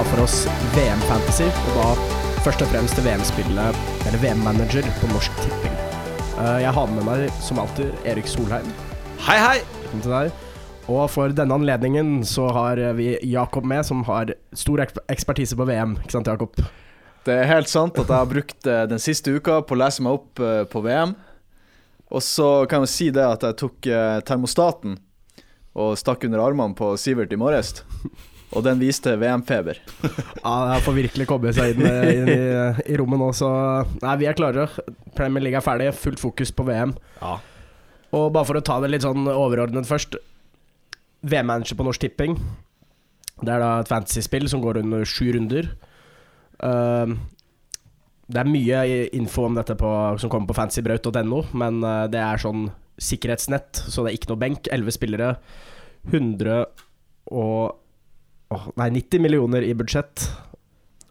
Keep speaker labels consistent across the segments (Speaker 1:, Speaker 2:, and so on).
Speaker 1: ta for oss VM Fantasy, og da først og fremst det VM-spillet, eller VM-manager, på Norsk Tipping. Eh, Jeg har med meg, som alltid, Erik Solheim.
Speaker 2: Hei, hei!
Speaker 1: Velkommen til deg. Og for denne anledningen så har vi Jakob med, som har stor ekspertise på VM. Ikke sant, Jakob?
Speaker 2: Det er helt sant at jeg har brukt eh, den siste uka på å lese meg opp eh, på VM. Og så kan jeg si det at jeg tok termostaten og stakk under armene på Sivert i morges. Og den viste VM-feber.
Speaker 1: Ja, jeg får virkelig komme seg inn, eh, inn i, i rommet nå, så Nei, vi er klare. Premier League er ferdig. Fullt fokus på VM.
Speaker 2: Ja.
Speaker 1: Og bare for å ta det litt sånn overordnet først. VM-manager på Norsk Tipping. Det er da et fantasy-spill som går under sju runder. Uh, det er mye info om dette på, som kommer på fantasybraut.no, men eh, det er sånn sikkerhetsnett, så det er ikke noe benk. Elleve spillere. 100 og åh, Nei, 90 millioner i budsjett.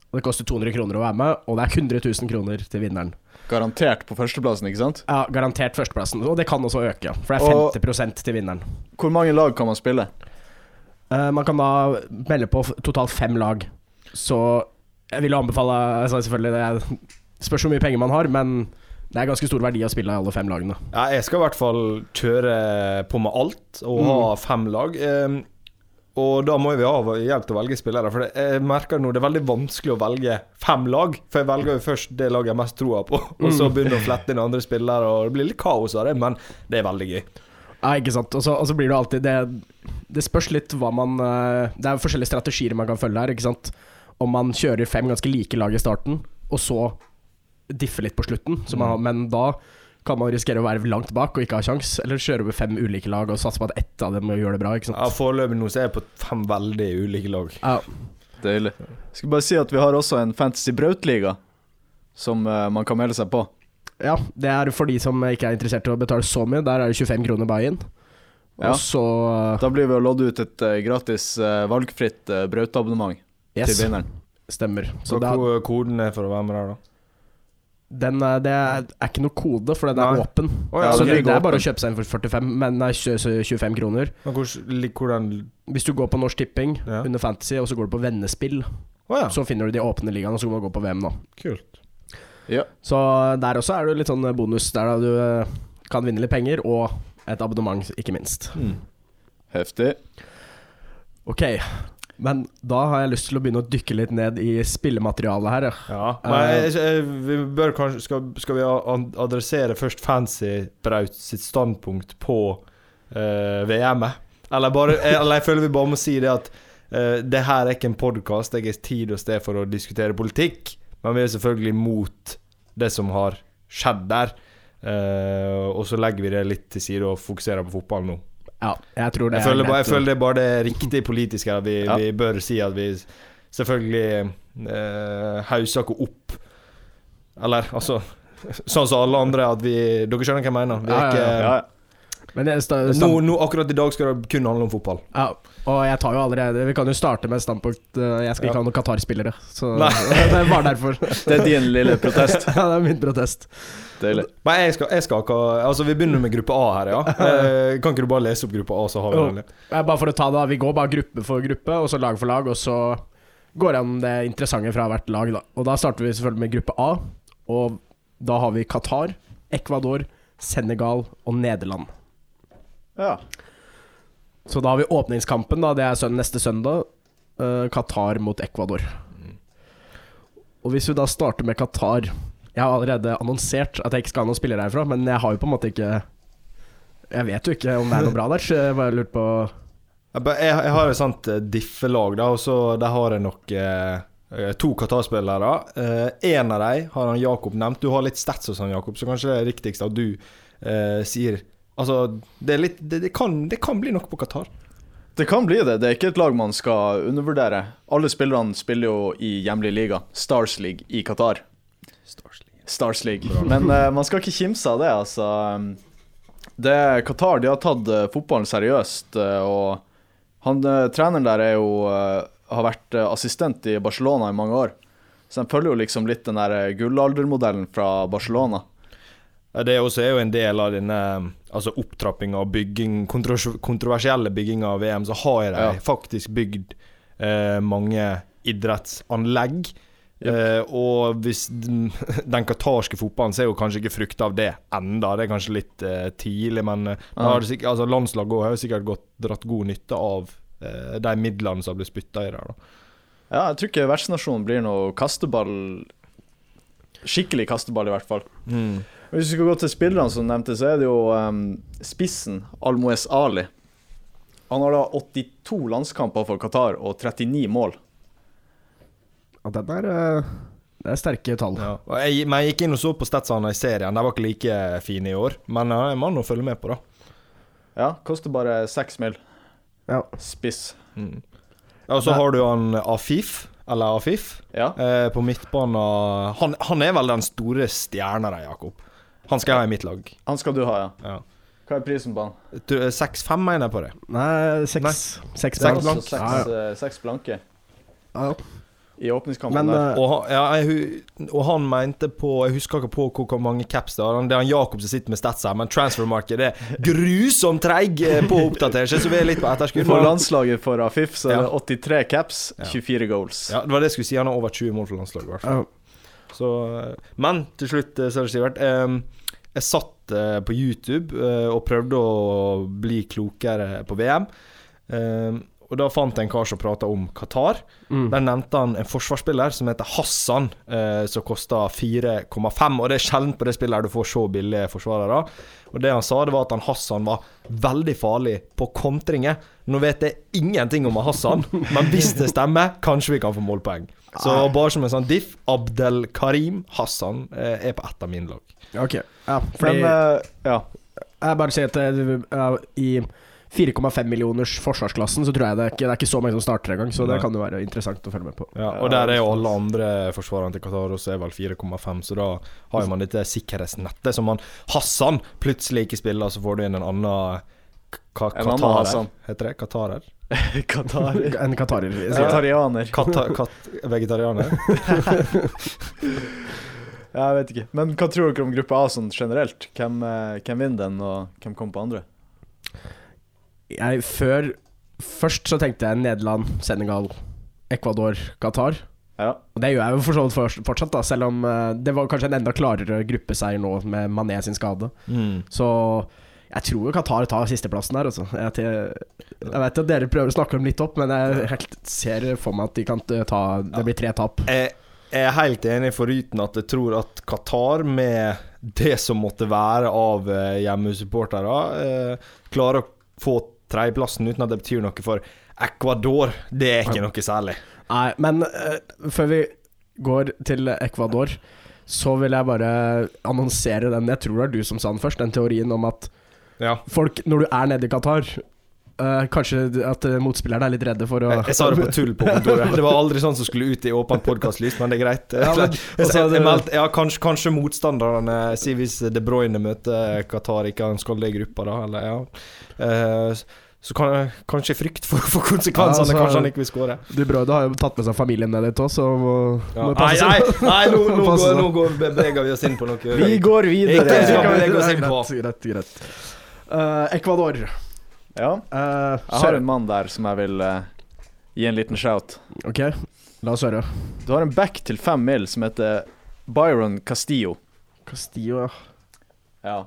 Speaker 1: Og det koster 200 kroner å være med, og det er 100 000 kroner til vinneren.
Speaker 2: Garantert på førsteplassen, ikke sant?
Speaker 1: Ja, Garantert førsteplassen, og det kan også øke, for det er 50% til vinneren.
Speaker 2: Hvor mange lag kan man spille?
Speaker 1: Uh, man kan da melde på totalt fem lag. Så jeg vil anbefale altså Selvfølgelig, det spørs hvor mye penger man har, men det er ganske stor verdi å spille i alle fem lagene.
Speaker 3: Ja, jeg skal i hvert fall kjøre på med alt og ha fem lag. Ehm, og da må vi ha hjelp til å velge spillere. For jeg merker nå det er veldig vanskelig å velge fem lag. For jeg velger jo først det laget jeg har mest troa på, og så begynner jeg å flette inn andre spillere. Og det blir litt kaos av det, men det er veldig gøy.
Speaker 1: Ja, ikke sant. Og så, blir det alltid det, det spørs litt hva man eh, Det er jo forskjellige strategier man kan følge her, ikke sant. Om man kjører fem ganske like lag i starten, og så differ litt på slutten, man, men da kan man risikere å være langt bak og ikke ha sjans Eller kjøre over fem ulike lag og satse på at ett av dem gjør det bra, ikke sant.
Speaker 3: Ja, Foreløpig nå så er jeg på fem veldig ulike lag.
Speaker 1: Ja,
Speaker 2: Deilig. Skal bare si at vi har også en Fantasy Braut-liga som uh, man kan melde seg på.
Speaker 1: Ja, det er for de som ikke er interessert i å betale så mye. Der er det 25 kroner buy-in.
Speaker 2: Ja.
Speaker 1: Og så
Speaker 2: Da blir vi å lodde ut et uh, gratis eh, valgfritt uh, Braut-abonnement
Speaker 1: Yes,
Speaker 2: til vinneren.
Speaker 1: stemmer. Så Hva er,
Speaker 3: koden for å være med der, da?
Speaker 1: Den, er- det er er ikke noe kode, for den er
Speaker 3: Nei.
Speaker 1: åpen.
Speaker 3: Oh, ja,
Speaker 1: så det, det er bare å kjøpe seg en for 45, men nei, 25 kroner.
Speaker 3: Men hvor, hvordan
Speaker 1: Hvis du går på Norsk Tipping
Speaker 3: Ja.
Speaker 1: under Fantasy, og så går du på vennespill,
Speaker 3: oh, ja,
Speaker 1: så finner du de åpne ligaene, og så kan du gå på VM nå.
Speaker 3: kult.
Speaker 2: Ja.
Speaker 1: Så der også er det litt sånn bonus, der da du eh, kan vinne litt penger, og et abonnement, ikke minst.
Speaker 3: Mm.
Speaker 2: Heftig.
Speaker 1: Ok, men da har jeg lyst til å begynne å dykke litt ned i spillematerialet her. ja.
Speaker 3: Ja, men jeg, vi bør kanskje skal, skal vi adressere først Fancy Braut sitt standpunkt på uh, VM-et? Eller, bare, eller jeg føler vi bare må si det at uh, det her er ikke en podkast, det er ikke tid og sted for å diskutere politikk, men vi er selvfølgelig mot det som har skjedd der. Uh, og så legger vi det litt til side og fokuserer på fotball nå.
Speaker 1: Ja, jeg tror det
Speaker 3: Jeg
Speaker 1: er
Speaker 3: føler, bare, jeg føler det er bare det riktige politiske her. Vi,
Speaker 2: Ja.
Speaker 3: vi bør si at vi selvfølgelig eh, hauser ikke opp Eller altså Sånn som alle andre, at vi Dere skjønner hva jeg mener? Vi er
Speaker 1: Ja, ja,
Speaker 3: ikke,
Speaker 2: Ja,
Speaker 3: Nå, nå, akkurat i dag skal det kun handle om fotball.
Speaker 1: ja, og jeg tar jo allerede Vi kan jo starte med standpunkt eh, Jeg skal ikke
Speaker 3: Ja.
Speaker 1: ha noen Qatar-spillere, så
Speaker 3: Nei.
Speaker 1: det er bare derfor.
Speaker 2: Det er din lille protest.
Speaker 1: ja, det er min protest.
Speaker 2: Deilig.
Speaker 3: Men jeg skal, jeg skal Altså, vi begynner med gruppe A her, ja. Eh, kan ikke du bare lese opp gruppe A, så har vi den?
Speaker 1: Bare for å ta det, da. Vi går bare gruppe for gruppe, og så lag for lag, og så går det an det interessante fra hvert lag, da. Og da starter vi selvfølgelig med gruppe A, og da har vi Qatar, Ecuador, Senegal og Nederland.
Speaker 2: Ja.
Speaker 1: Så da har vi åpningskampen, da. Det er søn neste søndag. Uh, Qatar mot Ecuador. Og hvis vi da starter med Qatar Jeg har allerede annonsert at jeg ikke skal ha noen spillere herfra, men jeg har jo på en måte ikke Jeg vet jo ikke om det er noe bra der, så jeg bare lurte på
Speaker 3: Jeg, jeg, har et sånt eh, diffelag, da, og så der har jeg nok eh, eh, to Qatar-spillere. Eh, en av dem har han Jakob nevnt. Du har litt stats hos han Jakob, så kanskje det er riktigst at du eh, sier Altså, det, er litt, det, det, kan, det kan bli noe på Qatar.
Speaker 2: Det kan bli det. Det er ikke et lag man skal undervurdere. Alle spillerne spiller jo i hjemlig liga, Stars League i Qatar. Stars League. Men uh, man skal ikke kimse av det, altså. Det Qatar de har tatt uh, fotballen seriøst, uh, og han, treneren der er jo har vært assistent i Barcelona i mange år. Så de følger jo liksom litt den der gullaldermodellen fra Barcelona.
Speaker 3: Ja, Det også er jo en del av denne Altså opptrapping av bygging kontroversielle bygging av VM, så har de
Speaker 2: Ja.
Speaker 3: faktisk bygd eh, mange idrettsanlegg.
Speaker 2: Yep.
Speaker 3: Eh, og hvis den, den qatarske fotballen ser jo kanskje ikke frukter av det enda Det er kanskje litt eh, tidlig, men eh,
Speaker 2: Ja.
Speaker 3: sikkert, altså, landslaget har jo sikkert gått, dratt god nytte av eh, de midlene som har blitt spytta i der. Da.
Speaker 2: Ja, jeg tror ikke vertsnasjonen blir noe kasteball Skikkelig kasteball, i hvert fall. Hvis vi skal gå til spillerne som nevnte, så er det jo um, spissen Almoez Ali. Han har da 82 landskamper for Qatar og 39 mål.
Speaker 1: Ja, den er uh, Det er sterke tall.
Speaker 3: Ja. Og jeg, men jeg gikk inn og så på statsene i serien. De var ikke like fine i år. Men ja, jeg må nå følge med på, da.
Speaker 2: Ja, koster bare 6 mil.
Speaker 1: Ja.
Speaker 2: Spiss.
Speaker 3: Mm. Ja, og så har du han Afif, eller Afif,
Speaker 2: Ja.
Speaker 3: eh, på midtbanen. Han, han er vel den store stjerna der, Jakob. Han skal jeg ha i mitt lag.
Speaker 2: Han skal du ha, ja.
Speaker 3: Ja.
Speaker 2: Hva er prisen på han?
Speaker 3: Eh, 6-5 mener jeg på det.
Speaker 1: Nei, 6 Seks
Speaker 3: Seks
Speaker 1: blank.
Speaker 3: blank.
Speaker 2: Så
Speaker 1: Ja,
Speaker 2: seks, eh, blanke
Speaker 1: ja.
Speaker 2: i åpningskampen
Speaker 1: Men
Speaker 2: der.
Speaker 1: eh,
Speaker 3: Og han, ja, jeg, og han mente på Jeg husker ikke på hvor, hvor mange caps det er. Det er han Jakob som sitter med stats her, men transfermarkedet er grusomt treig eh, på å oppdatere seg, så vi er litt på etterskudd.
Speaker 2: For landslaget for Afif så er det 83 caps, 24 goals.
Speaker 3: Ja, det var det jeg skulle si. Han har over 20 mål for landslaget. i hvert fall. Så, eh, men til slutt, eh, så har det Sivert. eh, jeg satt eh, på YouTube eh, og prøvde å bli klokere på VM. Eh, og da fant jeg en kar som prata om Qatar.
Speaker 1: Mm.
Speaker 3: Der nevnte han en forsvarsspiller som heter Hassan, som kosta 4,5. Og det er sjelden på det spillet her du får så billige forsvarere. Og det han sa, det var at han Hassan var veldig farlig på kontringer. Nå vet jeg ingenting om Hassan, men hvis det stemmer, kanskje vi kan få målpoeng. Så bare som en sånn diff, Abdel Karim Hassan eh, er på ett av mine lag.
Speaker 1: Ok. Ja, for
Speaker 2: den eh, ja.
Speaker 1: Jeg bare sier at det, i 4,5 millioners forsvarsklassen så tror jeg det er ikke, det er ikke så mange som starter engang, så det
Speaker 3: Nei.
Speaker 1: kan jo være interessant å følge med på.
Speaker 3: Ja, og der er jo alle andre forsvarerne til Qatar også er vel 4,5, så da har man dette sikkerhetsnettet som man Hassan plutselig ikke spiller, så får du inn en annen ka
Speaker 2: En
Speaker 3: Qatarer. Heter det? Qatarer?
Speaker 2: Qatar.
Speaker 1: En qatarer.
Speaker 2: Vegetarianer.
Speaker 3: Kata kat vegetarianer?
Speaker 2: Jeg vet ikke. Men hva tror dere om gruppe A sånn generelt? Hvem, eh, hvem vinner den, og hvem kommer på andre?
Speaker 1: Jeg før Først så tenkte jeg Nederland, Senegal, Ecuador, Qatar.
Speaker 2: Ja.
Speaker 1: Og det gjør jeg jo for så vidt fortsatt, da, selv om eh, det var kanskje en enda klarere gruppeseier nå med Mané sin skade.
Speaker 3: Mm.
Speaker 1: Så jeg tror jo Qatar tar sisteplassen der, altså. Jeg, jeg vet at dere prøver å snakke dem litt opp, men jeg helt ser for meg at de kan ta Det blir tre tap.
Speaker 3: Jeg er helt enig, foruten at jeg tror at Qatar, med det som måtte være av eh, hjemmesupportere, eh, klarer å få tredjeplassen uten at det betyr noe for Ecuador. Det er ikke noe særlig.
Speaker 1: Nei, men eh, før vi går til Ecuador, så vil jeg bare annonsere den Jeg tror det er du som sa den først, den teorien om at
Speaker 3: Ja.
Speaker 1: folk, når du er nede i Qatar uh, Kanskje at eh, motspillerne er litt redde for å
Speaker 3: Jeg, jeg sa det på tull på kontoret. Det var aldri sånn som skulle ut i åpent podkastlys, men det er greit.
Speaker 1: Ja, men-
Speaker 3: Jeg-
Speaker 1: altså,
Speaker 3: jeg
Speaker 1: det-
Speaker 3: meldte- ja, kanskje, kanskje motstanderne sier hvis De Bruyne møter Qatar, ikke han skal det i gruppa, da. Eller, ja. Uh, så kan, kanskje frykt for, for konsekvensene,
Speaker 1: Ja, altså-
Speaker 3: kanskje han ikke vil skåre.
Speaker 1: Du Brøyde har jo tatt med seg familien ned dit òg, så må,
Speaker 3: Ja.
Speaker 1: må passe
Speaker 3: nei,
Speaker 1: nei,
Speaker 3: nei, nå, nå, går, nå går, beveger vi oss inn på noe
Speaker 2: Vi går videre.
Speaker 3: Ikke vi oss inn på.
Speaker 1: Greit, greit, greit. Eh, Ecuador.
Speaker 2: Ja.
Speaker 1: Eh,
Speaker 2: Jeg har en mann der som jeg vil eh, gi en liten shout.
Speaker 1: Ok, la oss høre.
Speaker 2: Du har en back til fem mil som heter Byron Castillo.
Speaker 1: Castillo, ja.
Speaker 2: Ja.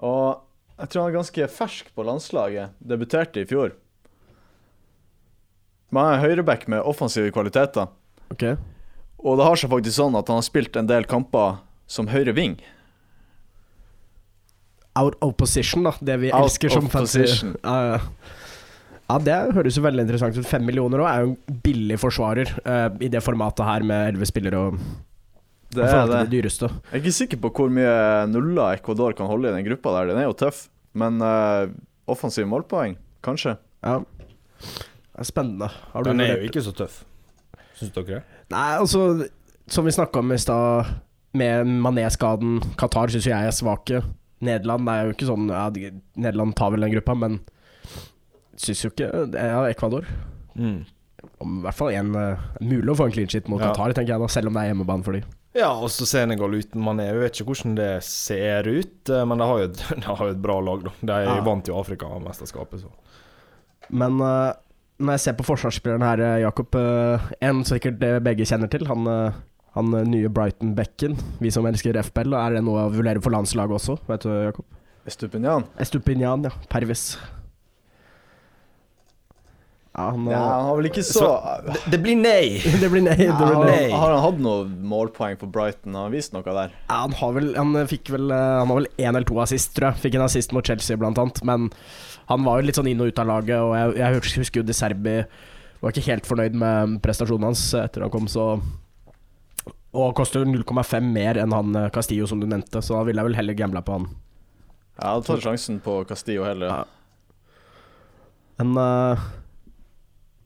Speaker 2: Og jeg tror han er ganske fersk på landslaget. Debuterte i fjor. Men han er høyreback med offensive kvaliteter.
Speaker 1: Ok.
Speaker 2: Og det har seg faktisk sånn at han har spilt en del kamper som høyre wing.
Speaker 1: Out of position, da. Det vi
Speaker 2: Out
Speaker 1: elsker som fancy. Ja, ja. ja, det høres jo veldig interessant ut. Fem millioner òg er jo en billig forsvarer uh, i det formatet her med elleve spillere og
Speaker 2: Det er det.
Speaker 1: det dyreste.
Speaker 2: Jeg er ikke sikker på hvor mye nuller Ecuador kan holde i den gruppa der. Den er jo tøff. Men uh, offensive målpoeng, kanskje.
Speaker 1: Ja. Det er spennende. Har du
Speaker 3: Den er jo ikke så tøff. Syns dere det?
Speaker 1: Nei, altså Som vi snakka om i stad, med Mané-skaden Qatar syns jeg er svake. Nederland er jo ikke sånn ja, Nederland tar vel den gruppa, men syns jo ikke Ja, Ecuador.
Speaker 3: Mm.
Speaker 1: Om i hvert fall en uh, mulig å få en clean shit mot
Speaker 3: Ja.
Speaker 1: Qatar, tenker jeg da, selv om det er hjemmebane for dem.
Speaker 3: Ja, og så Senegal uten Mané. Vi vet ikke hvordan det ser ut, eh, men de har jo et, har jo et bra lag, da. De
Speaker 1: Ja.
Speaker 3: vant jo Afrikamesterskapet, så.
Speaker 1: Men uh, når jeg ser på forsvarsspilleren her, Jakob uh, En sikkert begge kjenner til. Han, eh, han eh, nye Brighton-bekken. Vi som elsker FBL. Er det noe å vurdere for landslaget også? Vet du, Jakob?
Speaker 2: Estupinian.
Speaker 1: Estupinian, ja. Pervis. Ja, han eh,
Speaker 2: Ja, han har vel ikke så,
Speaker 3: Det, det blir nei!
Speaker 1: Det blir nei. Det
Speaker 2: Ja,
Speaker 1: blir nei.
Speaker 3: Har,
Speaker 2: har han hatt noen målpoeng for Brighton? Har han vist noe der?
Speaker 1: Ja, han har vel Han fikk vel eh, Han har vel én eller to assist, tror jeg. Fikk en assist mot Chelsea, blant annet. Men han var jo litt sånn inn og ut av laget, og jeg, jeg husker jo De Serbi var ikke helt fornøyd med prestasjonen hans etter han kom, så Og koster 0,5 mer enn han eh, Castillo, som du nevnte, så da ville jeg vel heller gambla på han.
Speaker 2: Jeg hadde tatt sjansen på Castillo heller.
Speaker 1: Ja. Men uh,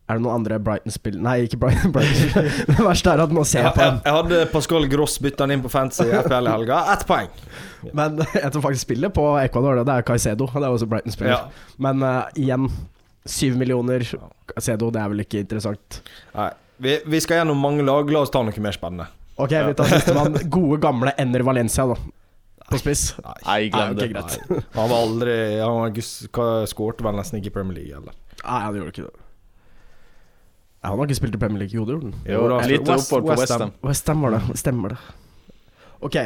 Speaker 1: er det noen andre Brighton-spill Nei, ikke Brighton. Brighton. det verste er at nå ser på
Speaker 3: jeg,
Speaker 1: han.
Speaker 3: jeg hadde Pascal Gross bytta han inn på fancy FPL i helga. Ett poeng.
Speaker 1: Men jeg som faktisk spiller på Ecuador, det er Caicedo. Det er også Brighton-spiller.
Speaker 3: Ja.
Speaker 1: Men uh, igjen, syv millioner Caicedo, det er vel ikke interessant.
Speaker 3: Nei. Vi, vi skal gjennom mange lag. La oss ta noe mer spennende.
Speaker 1: Ok, vi tar sistemann. Gode, gamle Enner Valencia, da. På spiss.
Speaker 3: Nei.
Speaker 2: Nei, glem det.
Speaker 1: ok, greit.
Speaker 3: Han var aldri Han skåret vel nesten ikke i Premier League, eller?
Speaker 1: Nei, han gjorde ikke det. Ja, han har ikke spilt i Premier League, jo, det gjorde han.
Speaker 3: Jo, da.
Speaker 2: litt
Speaker 1: West-
Speaker 2: opphold på
Speaker 1: West Ham.
Speaker 2: Westham.
Speaker 1: West Ham var det. Stemmer det. Ok,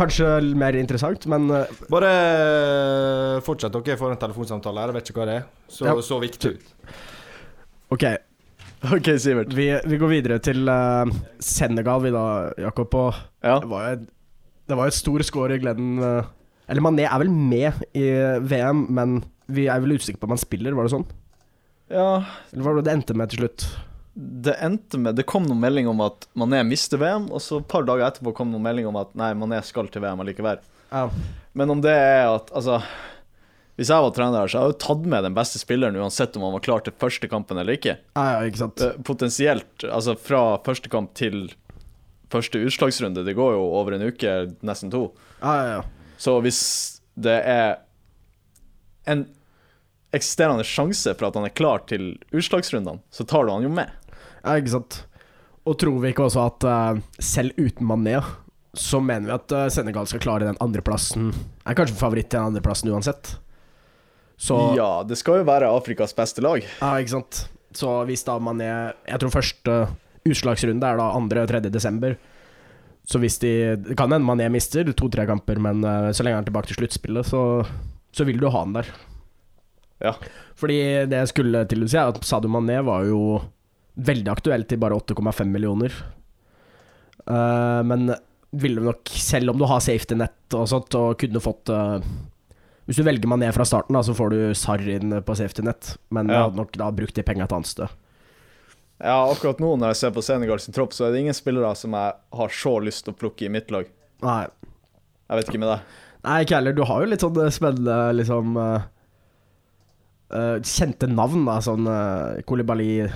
Speaker 1: kanskje mer interessant, men eh,
Speaker 3: Bare eh, fortsett. Dere får en telefonsamtale her. Jeg vet ikke hva det er. Så,
Speaker 1: Ja.
Speaker 3: så viktig ut.
Speaker 1: ok.
Speaker 2: OK, Sivert.
Speaker 1: Vi, vi går videre til uh, Senegal, vi da, Jakob. Og
Speaker 2: Ja.
Speaker 1: det var jo et, det var jo et stor score i Glenn uh, Eller Mané er vel med i VM, men vi er vel usikre på om han spiller, var det sånn?
Speaker 2: ja.
Speaker 1: Eller hva var det det endte med til slutt?
Speaker 2: Det endte med Det kom noen melding om at Mané mister VM, og så et par dager etterpå kom noen melding om at nei, Mané skal til VM allikevel.
Speaker 1: Ja.
Speaker 2: Men om det er at Altså Hvis jeg var trener, så hadde jeg tatt med den beste spilleren uansett om han var klar til første kampen eller ikke.
Speaker 1: Ja, ja, ikke sant.
Speaker 2: Eh, Potensielt, altså fra første kamp til første utslagsrunde, det går jo over en uke, nesten to.
Speaker 1: Ja, ja, ja.
Speaker 2: Så hvis det er en eksisterende sjanse for at han er klar til utslagsrundene, så tar du han jo med.
Speaker 1: Ja, ikke sant. Og tror vi ikke også at uh, selv uten Mané, så mener vi at uh, Senegal skal klare den andreplassen Er kanskje favoritt til den andreplassen uansett. Så
Speaker 2: Ja, det skal jo være Afrikas beste lag.
Speaker 1: Ja, ikke sant. Så hvis da Mané Jeg tror første utslagsrunde er da 2.-3. desember. Så hvis de Det kan hende Mané mister to-tre kamper, men eh, så lenge han er tilbake til sluttspillet, så, så vil du ha han der.
Speaker 2: Ja.
Speaker 1: Fordi det jeg skulle til å si, er at Sadio Mané var jo veldig aktuelt til bare 8,5 millioner. Uh, men ville nok, selv om du har safety net og sånt, og kunne fått eh, Hvis du velger Mané fra starten, da, så får du Sarr inn på safety net, men jeg
Speaker 2: Ja.
Speaker 1: hadde nok da brukt de penga et annet sted.
Speaker 2: Ja, akkurat nå når jeg ser på Senegals tropp, så er det ingen spillere som jeg har så lyst til å plukke i mitt lag.
Speaker 1: Nei.
Speaker 2: Jeg vet ikke med deg.
Speaker 1: Nei, ikke heller. Du har jo litt sånn eh, spennende liksom eh, Kjente navn, da. Sånn uh, Kolibali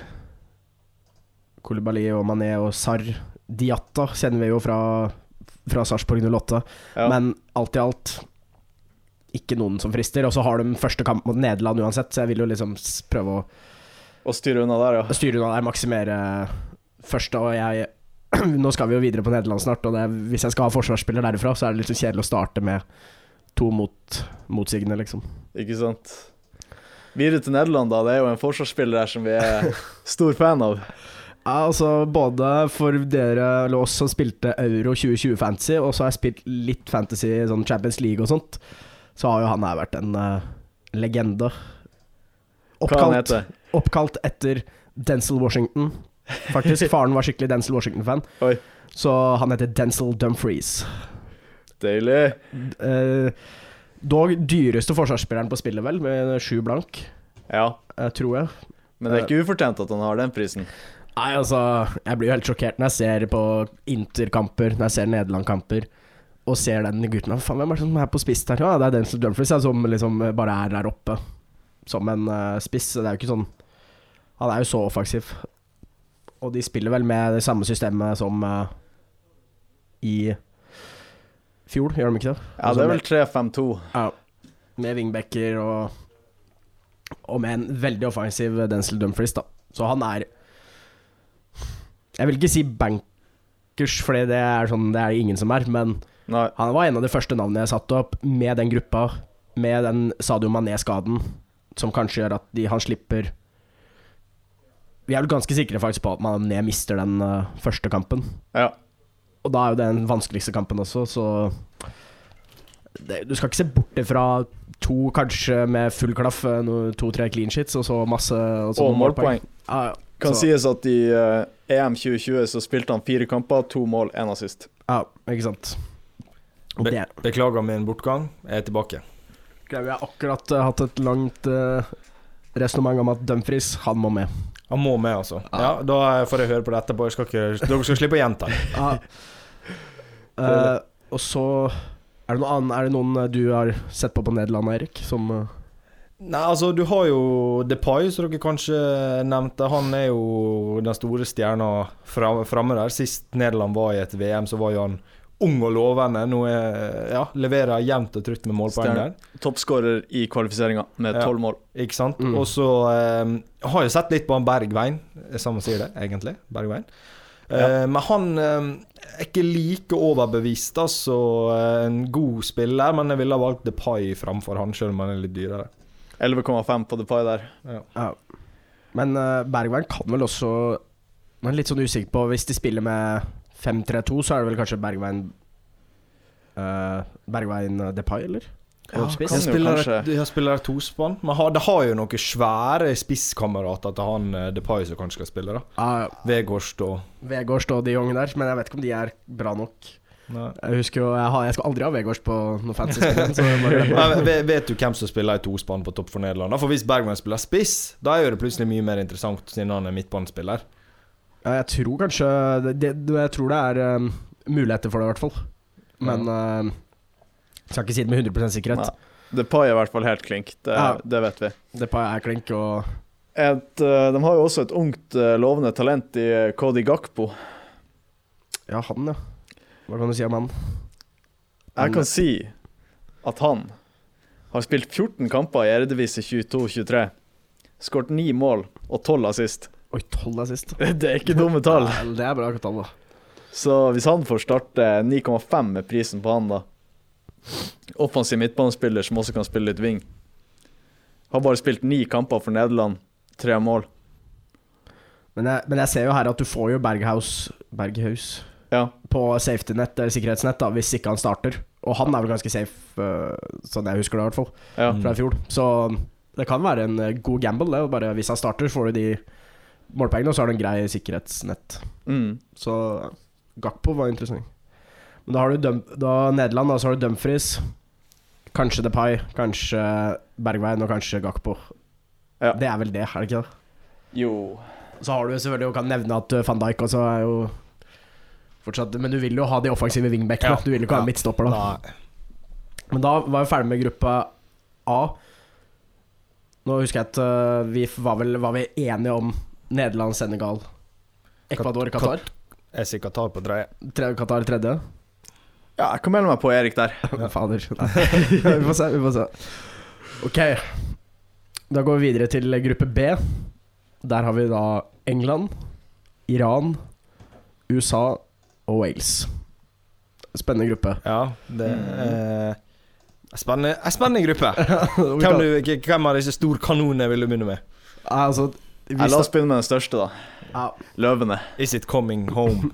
Speaker 1: Kolibali og Mané og Sarr. Diatta kjenner vi jo fra, fra Sarpsborg 08.
Speaker 2: Ja.
Speaker 1: Men alt i alt ikke noen som frister. Og så har de første kamp mot Nederland uansett, så jeg vil jo liksom prøve å
Speaker 2: Å styre unna der, ja.
Speaker 1: styre unna der, maksimere første. Og jeg Nå skal vi jo videre på Nederland snart, og det, hvis jeg skal ha forsvarsspiller derifra, så er det litt så kjedelig å starte med to mot, motsigende, liksom.
Speaker 2: Ikke sant? Videre til Nederland, da. Det er jo en forsvarsspiller der som vi er stor fan av.
Speaker 1: Ja, altså både for dere eller oss som spilte Euro 2020 Fantasy, og så har jeg spilt litt Fantasy, sånn Champions League og sånt, så har jo han her vært en uh, legende. Oppkalt, oppkalt etter Denzil Washington. Faktisk. Faren var skikkelig Denzil Washington-fan, så han heter Denzil Dumfries.
Speaker 2: deilig.
Speaker 1: Uh, dog dyreste forsvarsspilleren på spillet, vel, med sju blank,
Speaker 2: Ja.
Speaker 1: Uh, tror jeg.
Speaker 2: Men det er ikke ufortjent at han har den prisen.
Speaker 1: Nei, altså, jeg blir jo helt sjokkert når jeg ser på Inter-kamper, når jeg ser Nederland-kamper, og ser den gutten faen, hvem er det som er på spiss der? Ja, det er Denzel Dumfries, ja, som liksom bare er der oppe som en uh, spiss. Det er jo ikke sånn Han er jo så offensiv. Og de spiller vel med det samme systemet som uh, i fjor, gjør de ikke det?
Speaker 2: Ja, det er vel 3-5-2.
Speaker 1: Ja, med wingbacker og Og med en veldig offensiv Denzil Dumfries, da. Så han er Jeg vil ikke si bankers, for det er sånn Det er det ingen som er. Men
Speaker 2: Nei.
Speaker 1: han var en av de første navnene jeg satte opp, med den gruppa, med den Sadio Mané-skaden, som kanskje gjør at de, han slipper Vi er vel ganske sikre faktisk på at Mané mister den uh, første kampen.
Speaker 2: Ja.
Speaker 1: Og da er jo det den vanskeligste kampen også, så det, Du skal ikke se bort ifra to, kanskje med full klaff, eh, to-tre clean shits, og så masse Og, så
Speaker 2: Og målpoeng.
Speaker 1: Ja, ja.
Speaker 2: Kan
Speaker 1: så,
Speaker 2: sies at i uh, EM 2020 så spilte han fire kamper, to mål, én assist.
Speaker 1: Ja, ikke sant.
Speaker 3: Be beklager min bortgang. Jeg er tilbake.
Speaker 1: Vi har akkurat uh, hatt et langt uh, resonnement om at Dumfries, han må med.
Speaker 3: Han må med, altså.
Speaker 1: Ah.
Speaker 3: Ja, Da får jeg høre på det etterpå. Jeg skal ikke, dere skal slippe å gjenta det.
Speaker 1: Ah. Uh, og så er det, noe annet, er det noen du har sett på på Nederland, Erik, som
Speaker 3: Nei, altså, du har jo Depay, som dere kanskje nevnte. Han er jo den store stjerna framme der. Sist Nederland var i et VM, så var jo han ung og lovende. Nå er, ja, leverer jevnt og trutt med målpoeng der.
Speaker 2: Toppskårer i kvalifiseringa med
Speaker 3: Ja.
Speaker 2: tolv mål.
Speaker 3: Ikke sant?
Speaker 1: Mm.
Speaker 3: Og så eh, har jeg sett litt på han Bergveien, som man sier det, egentlig. Bergveien. Eh, men han eh, er ikke like overbevist, altså. eh, En god spiller, men jeg ville ha valgt Depay framfor han, selv om han er litt dyrere.
Speaker 2: 11,5 på Depay der.
Speaker 1: Ja. Men uh, Bergveien kan vel også Man er litt sånn usikker på Hvis de spiller med 5-3-2, så er det vel kanskje Bergveien uh, Bergveien uh, Depay, eller? Ja,
Speaker 2: kan
Speaker 3: Jeg
Speaker 2: jo
Speaker 3: spiller,
Speaker 2: kanskje-
Speaker 3: et, jeg spiller et tospann. Men ha, det har jo noen svære spisskamerater til han eh, Depay som kanskje skal spille. da
Speaker 1: Ja,
Speaker 3: Vegårst og
Speaker 1: Vegårst og de unge der, men jeg vet ikke om de er bra nok.
Speaker 3: Nei.
Speaker 1: Jeg husker jo Jeg, har, jeg skal aldri ha Vegårst på noe fancy spill.
Speaker 3: vet, vet du hvem som spiller i tospann på topp for Nederland? For Hvis Bergman spiller spiss, da er jo det plutselig mye mer interessant siden han er midtbanespiller.
Speaker 1: Ja, jeg tror kanskje det, Jeg tror det er um, muligheter for det, i hvert fall. Men um, skal ikke si det med 100 sikkerhet.
Speaker 2: Ja. Depay er i hvert fall helt klink, det,
Speaker 1: Ja.
Speaker 2: det vet vi.
Speaker 1: Depay er klink, og
Speaker 2: Et, eh, de har jo også et ungt, eh, lovende talent i eh, Cody Gakpo.
Speaker 1: Ja, han, ja. Hva kan du si om han?
Speaker 2: Jeg kan si at han har spilt 14 kamper i Eredivisie 22-23. Skåret 9 mål og 12 assist.
Speaker 1: Oi, 12 er sist.
Speaker 2: Det er ikke dumme tall.
Speaker 1: Ja, det er bra tall, da.
Speaker 2: Så hvis han får starte 9,5 med prisen på han, da. Offensiv midtbanespiller som også kan spille litt wing. Har bare spilt ni kamper for Nederland. Tre mål.
Speaker 1: Men jeg, men jeg ser jo her at du får jo Berghaus Berghaus
Speaker 2: Ja.
Speaker 1: på safety-nett, eller sikkerhetsnett, da, hvis ikke han starter. Og han er vel ganske safe, øh, sånn jeg husker det, i hvert fall,
Speaker 2: ja.
Speaker 1: Fra i fjor. Så det kan være en øh, god gamble, det. Bare hvis han starter, får du de målpoengene, og så har du en grei sikkerhetsnett.
Speaker 2: Mm.
Speaker 1: Så Gakpo var interessant. Men da har du da Nederland, da, så har du Dumfries. Kanskje Depay, kanskje Bergveien og kanskje Gakpo.
Speaker 2: Ja.
Speaker 1: Det er vel det, er det ikke det?
Speaker 2: Jo
Speaker 1: Så har du selvfølgelig og kan nevne at uh, van Dijk også er jo fortsatt Men du vil jo ha de offensive wingbackene.
Speaker 3: Ja.
Speaker 1: Du vil jo ikke ha en midtstopper, da.
Speaker 3: Nei.
Speaker 1: Men da var vi ferdig med gruppa A. Nå husker jeg at uh, vi var vel var vi enige om Nederland, Senegal, Ecuador,
Speaker 3: Kat-
Speaker 1: Qatar.
Speaker 3: Jeg sier Qatar på tredje.
Speaker 1: Tre, Qatar tredje.
Speaker 2: Ja, jeg kan melde meg på Erik der.
Speaker 1: Fader. Nei. vi får se, vi får se. Ok. Da går vi videre til gruppe B. Der har vi da England, Iran, USA og Wales. Spennende gruppe.
Speaker 3: Ja, det er spennende, spennende gruppe. Hvem, du, hvem av disse storkanonene vil du begynne med?
Speaker 1: altså,
Speaker 2: La oss begynne med den største, da.
Speaker 1: ja,
Speaker 2: Løvene.
Speaker 3: Is it coming home?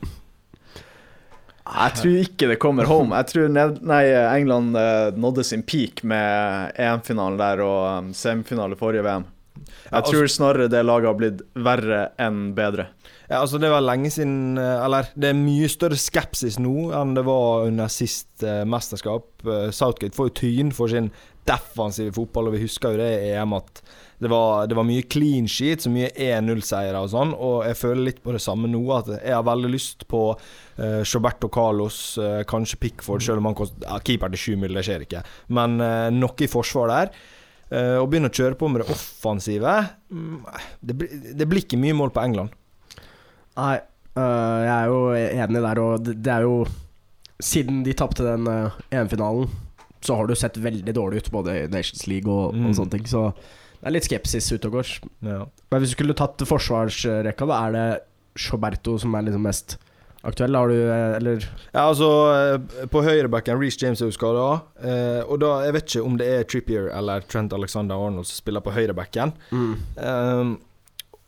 Speaker 2: Jeg tror ikke det kommer home. Jeg tror ned, nei, England eh, nådde sin peak med EM-finalen der og um, semifinale forrige VM. Jeg
Speaker 3: Ja, altså-
Speaker 2: tror snarere det laget har blitt verre enn bedre.
Speaker 3: Ja, altså Det var lenge siden eh, Eller det er mye større skepsis nå enn det var under sist eh, mesterskap. Eh, Southgate får jo tyn for sin defensive fotball, og vi husker jo det i EM at det var, det var mye clean sheet, så mye 1-0-seiere og sånn. Og jeg føler litt på det samme nå, at jeg har veldig lyst på uh, Roberto Carlos, uh, kanskje Pickford, selv om han koster ja, keeper til 7 mil, det skjer ikke. Men uh, noe i forsvar der. Uh, og begynne å kjøre på med det offensive. Mm, det blir ikke mye mål på England.
Speaker 1: Nei, øh, jeg er jo enig der, og det, det er jo Siden de tapte den øh, EM-finalen, så har du sett veldig dårlig ut, både i Nations League og,
Speaker 3: Mm.
Speaker 1: og sånne ting. Så det er litt skepsis ute og går.
Speaker 3: Ja.
Speaker 1: Men hvis du skulle tatt forsvarsrekka, da er det Sjoberto som er liksom mest aktuell? Har du eh, Eller
Speaker 3: Ja, altså På høyrebacken Reece James er jo skada. Eh, og da, jeg vet ikke om det er Trippier eller Trent Alexander Arnold som spiller på høyrebacken.
Speaker 1: mm.
Speaker 3: Um,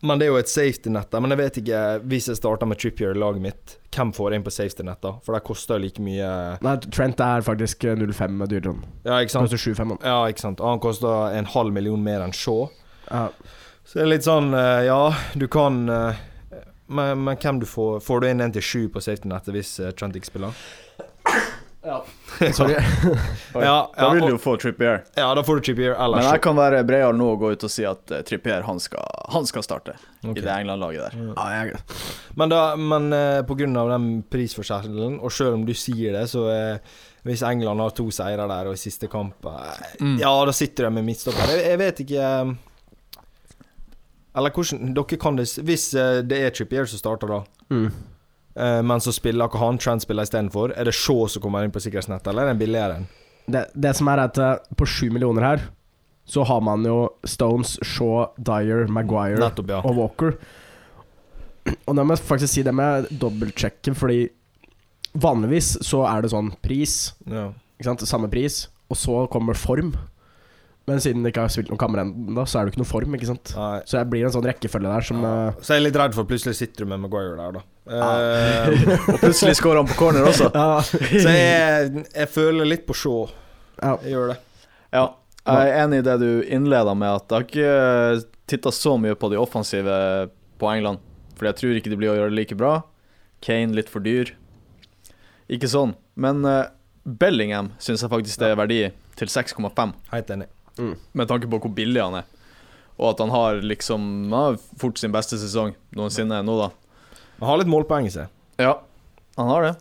Speaker 3: men det er jo et safety-nett der. Men jeg vet ikke, hvis jeg starter med Trippier i laget mitt, hvem får jeg inn på safety-nett da? For det koster jo like mye
Speaker 1: Nei, Trent er faktisk eh, 0,5 dyrere.
Speaker 3: Ja, ikke sant?
Speaker 1: Koster 7,5.
Speaker 3: Ja, ikke sant. Og han koster en halv million mer enn Shaw.
Speaker 1: Ja.
Speaker 3: Så det er litt sånn eh, Ja, du kan eh, men, men hvem du får Får du inn en til sju på safety-nettet hvis eh, Trent ikke spiller?
Speaker 1: Sorry.
Speaker 2: Oi,
Speaker 3: Ja,
Speaker 2: da vil du jo få Trippier.
Speaker 3: Ja, da får du Trippier ellers.
Speaker 2: Men jeg kan være breial nå og gå ut og si at eh, Trippier han skal, han skal starte
Speaker 3: okay.
Speaker 2: i det England-laget der.
Speaker 1: Ja, jeg,
Speaker 3: Men, da, men eh, på grunn av den prisforskjellen, og selv om du sier det, så eh, hvis England har to seire der og i siste kamp
Speaker 2: Mm.
Speaker 3: Ja, da sitter de med midtstopper. Jeg, jeg vet ikke Eller hvordan Dere kan det Hvis det er Trippier som starter, da,
Speaker 1: mm.
Speaker 3: Eh, men så spiller ikke han Trent spiller istedenfor, er det Shaw som kommer inn på sikkerhetsnettet, eller er den billigere
Speaker 1: det, det som er at eh, på 7 millioner her, så har man jo Stones, Shaw, Dyer, Maguire
Speaker 3: Nettopp, ja.
Speaker 1: og Walker. Og da må jeg faktisk si det med dobbeltsjekke, fordi vanligvis så er det sånn pris,
Speaker 3: ja.
Speaker 1: ikke sant, samme pris, og så kommer form. Men siden det ikke har spilt noen kammer ennå, så er det jo ikke noe form, ikke sant.
Speaker 3: Nei.
Speaker 1: Så jeg blir en sånn rekkefølge der som eh,
Speaker 3: Så jeg er litt redd for plutselig sitter du med Maguire der, da. Eh,
Speaker 2: Og plutselig skårer han på corner også.
Speaker 1: Ja.
Speaker 3: så jeg, jeg føler litt på Shaw.
Speaker 1: ja.
Speaker 3: Jeg gjør det.
Speaker 2: Ja, jeg er enig i det du innleda med, at jeg har ikke titta så mye på de offensive på England. Fordi jeg tror ikke de blir å gjøre det like bra. Kane litt for dyr. Ikke sånn. Men uh, Bellingham syns jeg faktisk det er verdi til 6,5.
Speaker 3: Helt enig.
Speaker 2: Med tanke på hvor billig han er. Og at han har liksom Han har fort sin beste sesong noensinne nå, da.
Speaker 3: Han har litt målpoeng i seg.
Speaker 2: Ja, han har det.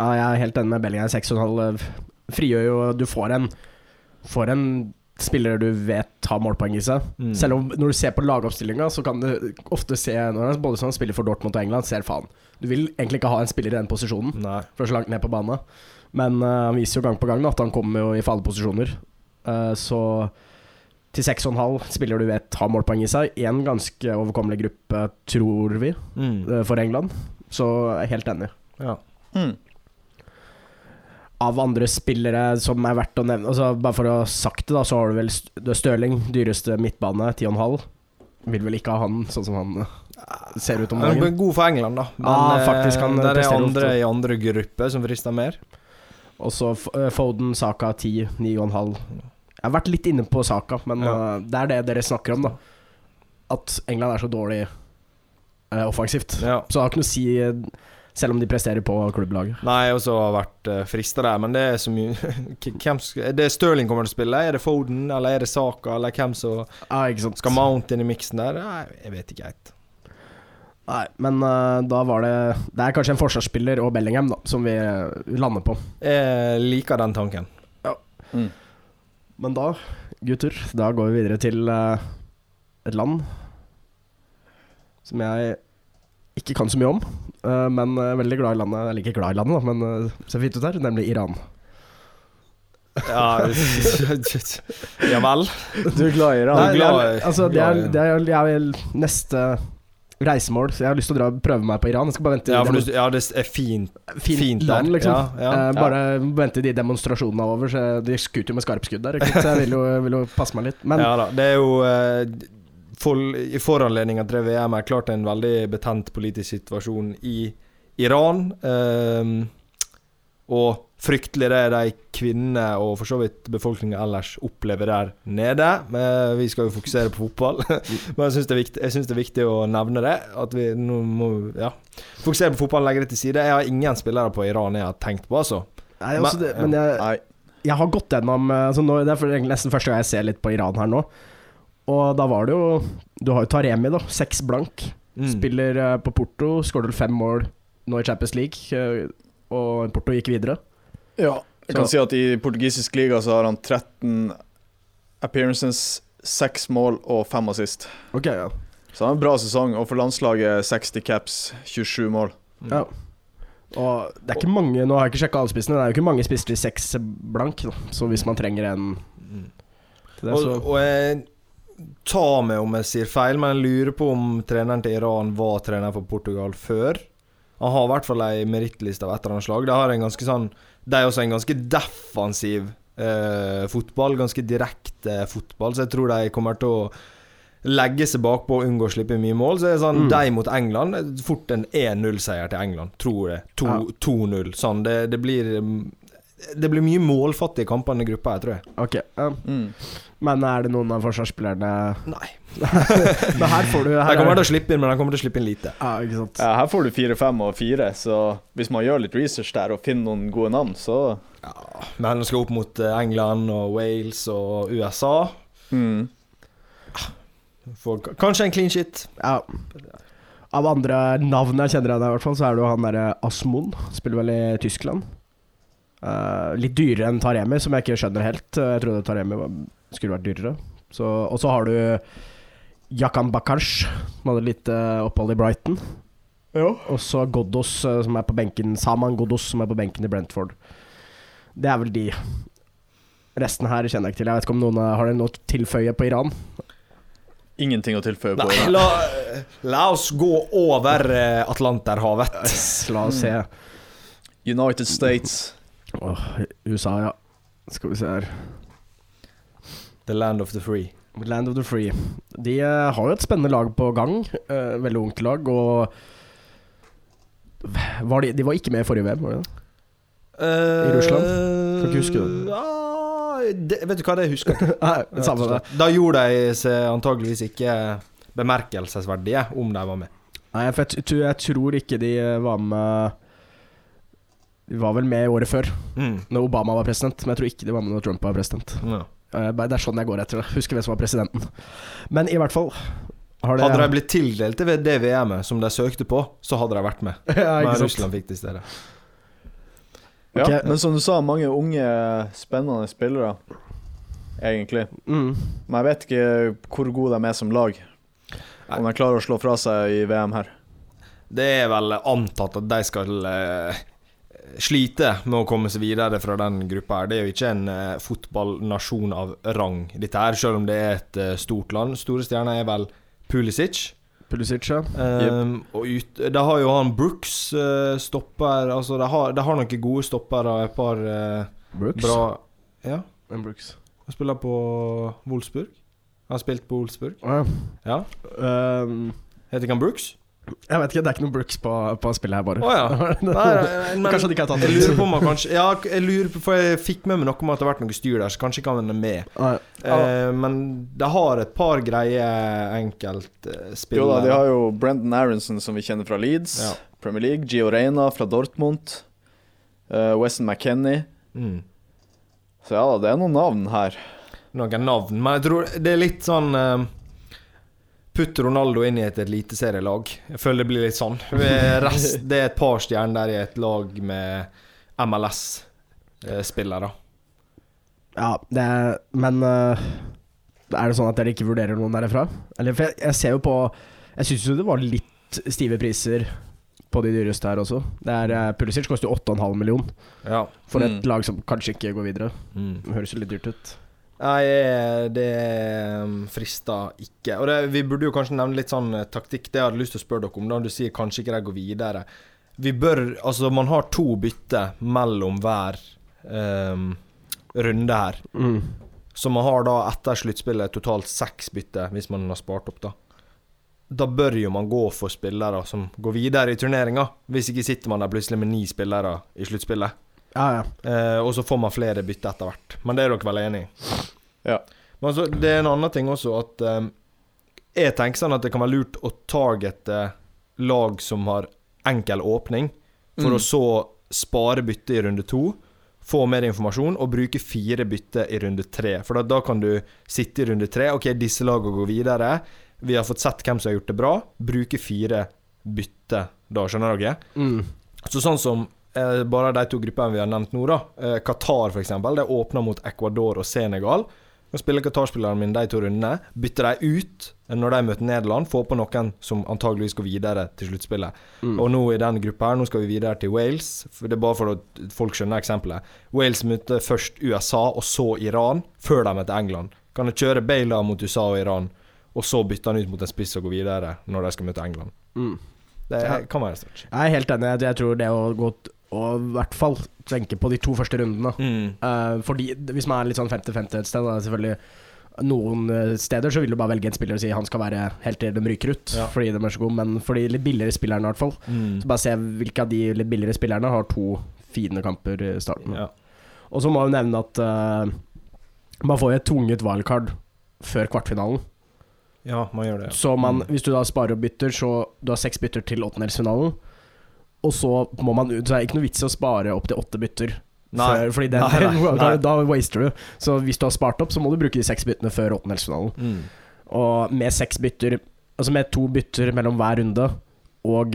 Speaker 1: Ja, jeg er helt enig med Bellingham. 6,5 frigjør jo Du får en Får en spiller du vet har målpoeng i seg.
Speaker 3: Mm.
Speaker 1: Selv om når du ser på lagoppstillinga, så kan du ofte se når han både som spiller for Dortmund og England, ser faen. Du vil egentlig ikke ha en spiller i den posisjonen,
Speaker 3: Nei.
Speaker 1: for så langt ned på banen. Men uh, han viser jo gang på gang da, at han kommer jo i farlige posisjoner. Eh, så til 6,5 spiller du vet har målpoeng i seg. En ganske overkommelig gruppe, tror vi,
Speaker 3: Mm.
Speaker 1: eh, for England. Så jeg er helt enig.
Speaker 3: Ja.
Speaker 2: Mm.
Speaker 1: av andre spillere som er verdt å nevne altså Bare for å ha sagt det, da, så har du vel Støling, Stirling, dyreste midtbane, 10,5. Vil vel ikke ha han sånn som han eh, ser ut om dagen.
Speaker 3: god for England, da. Men
Speaker 1: ah, faktisk, han
Speaker 3: der er andre
Speaker 1: ofte.
Speaker 3: i andre grupper som frister mer.
Speaker 1: Og så Foden, Saka 10, 9,5. Jeg har vært litt inne på Saka, men
Speaker 3: Ja.
Speaker 1: uh, det er det dere snakker om, da. At England er så dårlig uh, offensivt.
Speaker 3: Ja.
Speaker 1: Så det har ikke noe å si, eh, selv om de presterer på klubblaget.
Speaker 3: Nei, og så har vært uh, frista der, men det er så mye Hvem Er det Stirling kommer til å spille? Er det Foden, eller er det Saka, eller hvem som
Speaker 1: ah, ikke sant.
Speaker 3: skal Mount inn i miksen der? Nei, jeg vet ikke helt.
Speaker 1: Nei, men uh, da var det Det er kanskje en forsvarsspiller og Bellingham da som vi lander på.
Speaker 3: Jeg liker den tanken. Ja.
Speaker 2: Mm.
Speaker 1: Men da, gutter, da går vi videre til eh, et land som jeg ikke kan så mye om, eh, men er veldig glad i landet. Eller ikke glad i landet, da, men uh, ser fint ut her, nemlig Iran.
Speaker 3: Ja, ja vel.
Speaker 2: Du er glad i Iran?
Speaker 3: Nei, glad
Speaker 1: er,
Speaker 3: i-
Speaker 1: altså, det
Speaker 3: glad
Speaker 1: er,
Speaker 3: i-
Speaker 1: det er, det er vel neste reisemål, så jeg har lyst til å dra prøve meg på Iran. Jeg skal bare vente
Speaker 3: Ja, for du, ja, det er fint.
Speaker 1: fint,
Speaker 3: fint der.
Speaker 1: land, liksom.
Speaker 3: Ja, ja,
Speaker 1: Eh, bare vente de demonstrasjonene er over, så de skuter jo med skarpskudd der, så jeg vil jo, vil jo passe meg litt. Men
Speaker 3: ja da. Det er jo eh, for, I foranledning til VM er klart en veldig betent politisk situasjon i Iran. eh, og fryktelig det de kvinnene og for så vidt befolkningen ellers opplever der nede. Men vi skal jo fokusere på fotball. Men jeg syns det, det er viktig å nevne det. At vi nå må ja, fokusere på fotball og legge det til side. Jeg har ingen spillere på Iran jeg har tenkt på, altså.
Speaker 1: Nei, også
Speaker 3: Men-
Speaker 1: det, men jeg, jeg har gått gjennom eh, altså nå, Det er nesten første gang jeg ser litt på Iran her nå. Og da var det jo Du har jo Taremi, da. Seks blank.
Speaker 3: Mm.
Speaker 1: Spiller eh, på Porto. Skårer vel fem mål nå i Champions League. eh, og Porto gikk videre.
Speaker 2: Ja. Jeg kan
Speaker 1: Så-
Speaker 2: si at i portugisisk liga så har han 13 appearances, 6 mål og 5 assist.
Speaker 1: Okay, ja.
Speaker 2: Så han har en bra sesong, og for landslaget 60 caps, 27 mål.
Speaker 3: Mm.
Speaker 1: ja. Og det er ikke mange Nå har jeg ikke sjekka alle spissene, det er jo ikke mange spisser til seks blank. Da. Så hvis man trenger en til det,
Speaker 3: Og,
Speaker 1: så
Speaker 3: og jeg tar meg om jeg sier feil, men jeg lurer på om treneren til Iran var trener for Portugal før. Han har i hvert fall ei merittliste av et eller annet slag. Det har en ganske sånn De er også en ganske defensiv eh, fotball. Ganske direkte fotball, så jeg tror de kommer til å legge seg bakpå og unngå å slippe mye mål. Så det er sånn,
Speaker 1: Mm.
Speaker 3: de mot England Fort en 1-0-seier til England, tror jeg. 2-0. Sånn. Det, det blir Det blir mye målfattige kamper i gruppa, jeg tror jeg.
Speaker 1: Ok. um,
Speaker 2: Mm.
Speaker 1: Men er det noen av forsvarsspillerne
Speaker 3: Nei.
Speaker 1: Men her får du
Speaker 3: De kommer
Speaker 1: er,
Speaker 3: til å slippe inn, men de kommer til å slippe inn lite.
Speaker 1: Ja, ikke sant.
Speaker 2: Ja, her får du fire, fem og fire, så hvis man gjør litt research der og finner noen gode navn, så
Speaker 3: Men de skal opp mot eh, England og Wales og USA.
Speaker 2: mm.
Speaker 3: For, kanskje en clean shit.
Speaker 1: Ja. Av andre navn jeg kjenner igjen, i hvert fall, så er det jo han derre Asmon. Spiller vel i Tyskland. Eh, litt dyrere enn Taremi, som jeg ikke skjønner helt. Eh, Jeg trodde Taremi var, skulle vært dyrere. Så, og så har du Jakan Bakarsh, som hadde litt uh, opphold i Brighton. Og så Godos, uh, som er på benken. Saman Godos, som er på benken i Brentford. Det er vel de. Resten her kjenner jeg ikke til. Jeg vet ikke om noen Har dere noe å tilføye på Iran?
Speaker 2: ingenting å tilføye på.
Speaker 3: Nei, la, la oss gå over Atlanterhavet.
Speaker 1: La oss se.
Speaker 2: United States.
Speaker 1: Åh, USA, ja. Skal vi se her.
Speaker 3: The land of the free.
Speaker 1: Land of the Free. De eh, har jo et spennende lag på gang. eh, veldig ungt lag, og var de, de var ikke med i forrige VM, var de det?
Speaker 3: I
Speaker 1: Russland? Kan ikke huske det.
Speaker 3: Ja, det, vet du hva, det husker jeg ikke.
Speaker 1: Nei, samme det.
Speaker 3: Da gjorde de seg antageligvis ikke bemerkelsesverdige om de var med.
Speaker 1: Nei, for jeg, jeg tror ikke de eh, var med De var vel med i året før,
Speaker 3: Mm.
Speaker 1: når Obama var president. Men jeg tror ikke de var med når Trump var president.
Speaker 3: Ja.
Speaker 1: Eh, Det er sånn jeg går etter det. Husker hvem som var presidenten. Men i hvert fall har det,
Speaker 3: Hadde de blitt tildelt til ved det VM-et som de søkte på, så hadde de vært med.
Speaker 1: ja,
Speaker 3: Men
Speaker 1: ikke sant?
Speaker 3: Russland fikk det i stedet.
Speaker 2: Ja,
Speaker 1: Okay,
Speaker 2: men som du sa, mange unge, spennende spillere, egentlig.
Speaker 1: Mm.
Speaker 2: Men jeg vet ikke hvor gode de er som lag. Om de klarer å slå fra seg i VM her.
Speaker 3: Det er vel antatt at de skal eh, slite med å komme seg videre fra den gruppa her. Det er jo ikke en eh, fotballnasjon av rang, dette her, selv om det er et eh, stort land. Store stjerner er vel Pulisic.
Speaker 1: Pulisic, ja.
Speaker 3: Um, og ut, da har jo han Brooks, uh, stopper Altså, de har, de har noen gode stoppere og et par uh,
Speaker 1: Brooks.
Speaker 3: bra Ja,
Speaker 1: En Brooks.
Speaker 3: han spiller på Wolfsburg. Han har spilt på Wolfsburg.
Speaker 1: Å,
Speaker 3: Ja.
Speaker 1: ja. Um,
Speaker 3: Heter han Brooks?
Speaker 1: Jeg vet ikke, det er ikke noe Brooks på, på spillet her, bare.
Speaker 3: Oh, ja. Nei, men,
Speaker 1: Kanskje de ikke har tatt
Speaker 3: Jeg lurer på om han kanskje Ja, jeg lurer på For jeg fikk med meg noe om at det har vært noe styr der, så kanskje ikke han er med.
Speaker 1: Nei.
Speaker 3: Eh, men det har et par greie enkeltspillere.
Speaker 2: Jo da, de har jo Brendan Aronson, som vi kjenner fra Leeds,
Speaker 3: Ja.
Speaker 2: Premier League. Gio Reina fra Dortmund. Uh, Weston McKennie.
Speaker 3: mm.
Speaker 2: Så ja da, det er noen navn her.
Speaker 3: noen navn. Men jeg tror det er litt sånn eh, Putt Ronaldo inn i et eliteserielag. Jeg føler det blir litt sånn. Rest, det er et par stjerner der i et lag med MLS-spillere.
Speaker 1: Ja, det er Men øh, er det sånn at dere ikke vurderer noen derifra? Eller, for jeg, jeg ser jo på Jeg syns jo det var litt stive priser på de dyreste her også. Det er uh, Pulisic koster jo 8,5 million
Speaker 3: Ja.
Speaker 1: for et
Speaker 2: Mm.
Speaker 1: lag som kanskje ikke går videre.
Speaker 3: Mm.
Speaker 1: Høres jo litt dyrt ut.
Speaker 3: Nei, eh, det um, frister ikke. Og det, vi burde jo kanskje nevne litt sånn eh, taktikk. Det jeg hadde lyst til å spørre dere om. Da du sier kanskje ikke de går videre. Vi bør Altså, man har to bytter mellom hver um, runde her.
Speaker 1: Mm.
Speaker 3: Så man har da etter sluttspillet totalt seks bytter, hvis man har spart opp, da. Da bør jo man gå for spillere som går videre i turneringa. Hvis ikke sitter man der plutselig med ni spillere i sluttspillet.
Speaker 1: Ja, ja.
Speaker 3: Eh, og så får man flere bytter etter hvert. Men det er dere vel enig i?
Speaker 2: Ja.
Speaker 3: Men altså, det er en annen ting også at um, Jeg tenker sånn at det kan være lurt å targete lag som har enkel åpning, for
Speaker 2: Mm.
Speaker 3: å så spare bytte i runde to. Få mer informasjon og bruke fire bytter i runde tre. For da, da kan du sitte i runde tre. Ok, disse lagene går videre. Vi har fått sett hvem som har gjort det bra. Bruke fire bytte da, skjønner dere?
Speaker 1: Mm.
Speaker 3: Så sånn som eh, bare de to gruppene vi har nevnt nå, da. Eh, Qatar, eksempel. Det åpner mot Ecuador og Senegal. Nå spiller Qatar-spillerne mine de to rundene. Bytter de ut når de møter Nederland. Får på noen som antageligvis går videre til sluttspillet.
Speaker 1: Mm.
Speaker 3: Og nå i den gruppa her, nå skal vi videre til Wales. For det er bare for at folk skjønner eksempelet. Wales møter først USA, og så Iran, før de møter England. Kan de kjøre Baila mot USA og Iran, og så bytte han ut mot en spiss og gå videre når de skal møte England.
Speaker 1: Mm.
Speaker 3: Det kan være stort.
Speaker 1: Jeg er helt enig. Jeg tror det å gå og i hvert fall tenke på de to første rundene.
Speaker 3: Mm.
Speaker 1: Uh, fordi Hvis man er litt sånn 50-50 et sted, da, selvfølgelig noen eh, steder så vil du bare velge en spiller og si han skal være helt til de ryker ut,
Speaker 3: Ja.
Speaker 1: fordi de er så gode. Men for de litt billigere spillerne, i hvert fall,
Speaker 3: Mm.
Speaker 1: så bare se hvilke av de litt billigere spillerne har to fine kamper i starten.
Speaker 3: Ja.
Speaker 1: Og så må jeg nevne at uh, man får jo et tvunget wildcard før kvartfinalen.
Speaker 3: ja, man gjør det.
Speaker 1: Så man,
Speaker 3: Mm.
Speaker 1: hvis du da sparer og bytter, så du har seks bytter til åttendelsfinalen. Og så må man ut Så er det ikke noe vits i å spare opp til åtte bytter.
Speaker 3: Nei.
Speaker 1: Før, den
Speaker 3: Nei, nei, nei.
Speaker 1: da waster du. Så hvis du har spart opp, så må du bruke de seks byttene før åttendelsfinalen.
Speaker 3: Mm.
Speaker 1: Og med seks bytter Altså med to bytter mellom hver runde, og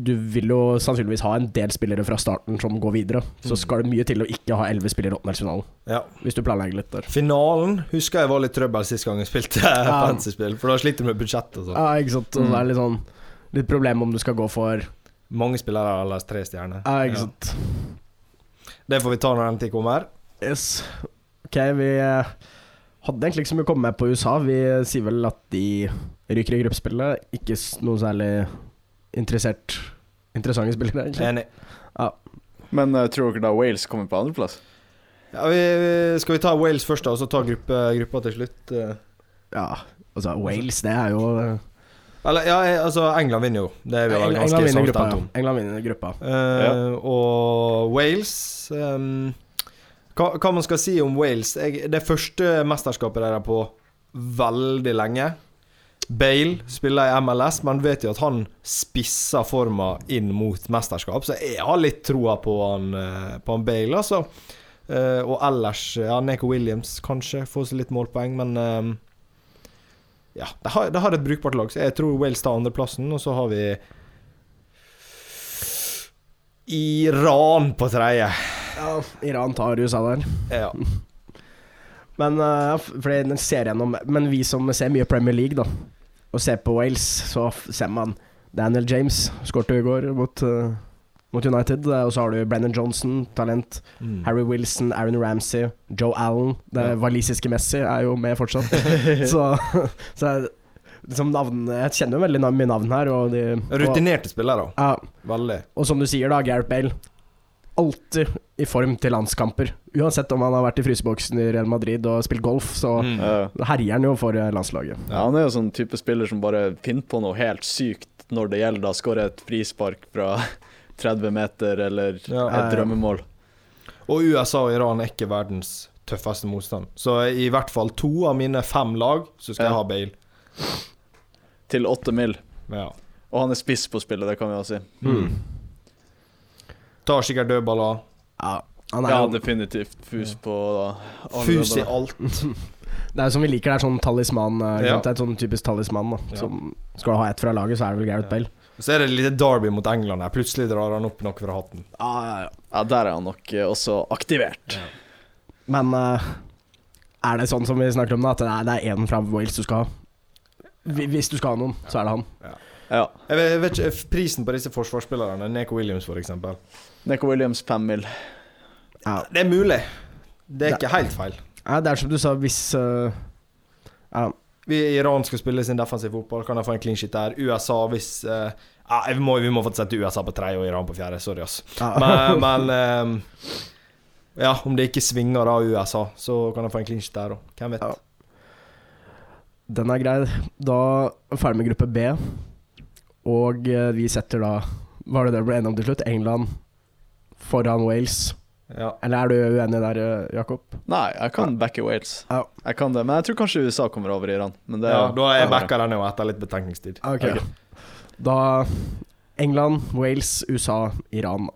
Speaker 1: du vil jo sannsynligvis ha en del spillere fra starten som går videre, så
Speaker 3: Mm.
Speaker 1: skal det mye til å ikke ha elleve spillere i åttendelsfinalen.
Speaker 3: Ja.
Speaker 1: Hvis du planlegger litt der.
Speaker 3: Finalen husker jeg var litt trøbbel sist gang jeg spilte
Speaker 1: Ja.
Speaker 3: fancy-spill, for da sliter du med budsjett og sånn.
Speaker 1: Ja, ikke sant. Og så er det litt sånn Litt problem om du skal gå for
Speaker 3: Mange spillere har ellers tre stjerner.
Speaker 1: Ja, ikke
Speaker 3: Ja.
Speaker 1: sant.
Speaker 3: Det får vi ta når den tid kommer.
Speaker 1: Yes. Ok, vi eh, hadde egentlig ikke så mye å komme med på USA. Vi sier vel at de ryker i gruppespillet. Ikke noe særlig interessert Interessante spillere, egentlig.
Speaker 3: Enig.
Speaker 2: Men uh, tror dere da Wales kommer på andreplass?
Speaker 3: Ja, vi, vi- skal vi ta Wales først, da, og så ta gruppe, gruppa til slutt? Uh.
Speaker 1: Ja, altså Wales, det er jo eh,
Speaker 3: Eller, ja, altså, England vinner jo. Det er vi
Speaker 1: England
Speaker 3: ganske
Speaker 1: vinner gruppa. Ja. England vinner gruppa.
Speaker 3: Eh, Og Wales um, hva, hva man skal si om Wales jeg, Det første mesterskapet deres på veldig lenge. Bale spiller i MLS, man vet jo at han spisser forma inn mot mesterskap, så jeg har litt troa på han, eh, på han Bale, altså. Uh, og ellers Ja, Neko Williams kanskje får seg litt målpoeng, men ehm, Ja, det har, det har et brukbart lag, så jeg tror Wales tar andreplassen, og så har vi Iran på tredje.
Speaker 1: Ja, Iran tar USA der.
Speaker 3: Ja.
Speaker 1: Men uh, fordi den ser gjennom Men vi som ser mye Premier League, da, og ser på Wales, så ser man Daniel James skårte i går mot, eh, mot United. eh, Og så har du Brennan Johnson, talent.
Speaker 3: Mm.
Speaker 1: Harry Wilson, Aaron Ramsey, Joe Allen. Det
Speaker 3: Ja.
Speaker 1: walisiske Messi er jo med fortsatt. så så liksom navn, jeg kjenner jo veldig mye navn her. Og, de, og,
Speaker 3: Rutinerte spillere,
Speaker 1: ja,
Speaker 3: veldig.
Speaker 1: og som du sier, da, Gareth Bale. Alltid i form til landskamper. Uansett om han har vært i fryseboksen i Real Madrid og spilt golf, så
Speaker 3: Mm.
Speaker 1: Herjer han jo for eh, landslaget.
Speaker 2: ja, han er jo sånn type spiller som bare finner på noe helt sykt når det gjelder. å skåre et frispark fra 30 meter eller
Speaker 3: Ja.
Speaker 2: et drømmemål.
Speaker 3: Og USA og Iran er ikke verdens tøffeste motstand. Så i hvert fall to av mine fem lag, så skal
Speaker 2: Ja.
Speaker 3: jeg ha Bale.
Speaker 2: Til åtte mil.
Speaker 3: Ja.
Speaker 2: Og han er spiss på spillet, det kan vi også si.
Speaker 3: Mm. Tar sikkert dødballer.
Speaker 1: Ja, han er
Speaker 2: Ja, definitivt fus på da.
Speaker 3: Fus i alt.
Speaker 1: det er som vi liker, det er sånn talisman. eh,
Speaker 3: Ja.
Speaker 1: Det er et sånn typisk talisman. Da.
Speaker 3: Ja.
Speaker 1: Som, skal du ha ett fra laget, så er det vel Gareth
Speaker 3: Ja.
Speaker 1: Bale.
Speaker 3: Så er det litt derby mot England her. Plutselig drar han opp noe fra hatten.
Speaker 1: Ja, ja, ja.
Speaker 2: Ja, der er han nok eh, også aktivert.
Speaker 1: Men uh, er det sånn som vi snakker om, da, at det er, er én fra Wales du skal ha? Hvi- Hvis du skal ha noen, så er det han.
Speaker 2: Ja.
Speaker 3: Jeg vet, jeg vet ikke prisen på disse forsvarsspillerne. Neko Williams, for eksempel.
Speaker 2: Neko Williams, 5 mil.
Speaker 1: Ja.
Speaker 3: Det er mulig. Det er ikke helt feil.
Speaker 1: Ja, det er som du sa, hvis uh, Ja.
Speaker 3: Vi Iran skal spille sin defensiv fotball, kan de få en clean shit der. USA hvis uh, ja, vi, må, vi må få sette USA på tredje og Iran på fjerde. Sorry, ass.
Speaker 1: ja.
Speaker 3: Men, men um, Ja, om det ikke svinger av USA, så kan de få en clean shit der òg. Hvem vet.
Speaker 1: Ja. Den er grei. Da er ferdig med gruppe B. Og vi setter da Hva var det det ble enige om til slutt? England foran Wales.
Speaker 3: Ja.
Speaker 1: Eller er du uenig der, eh, Jakob?
Speaker 2: Nei, jeg kan backe Wales.
Speaker 1: Ja.
Speaker 2: Jeg kan det, Men jeg tror kanskje USA kommer over Iran. Men det,
Speaker 3: ja, da er jeg backa den jo etter litt betenkningstid.
Speaker 1: Okay.
Speaker 2: okay.
Speaker 1: Da England, Wales, USA, Iran.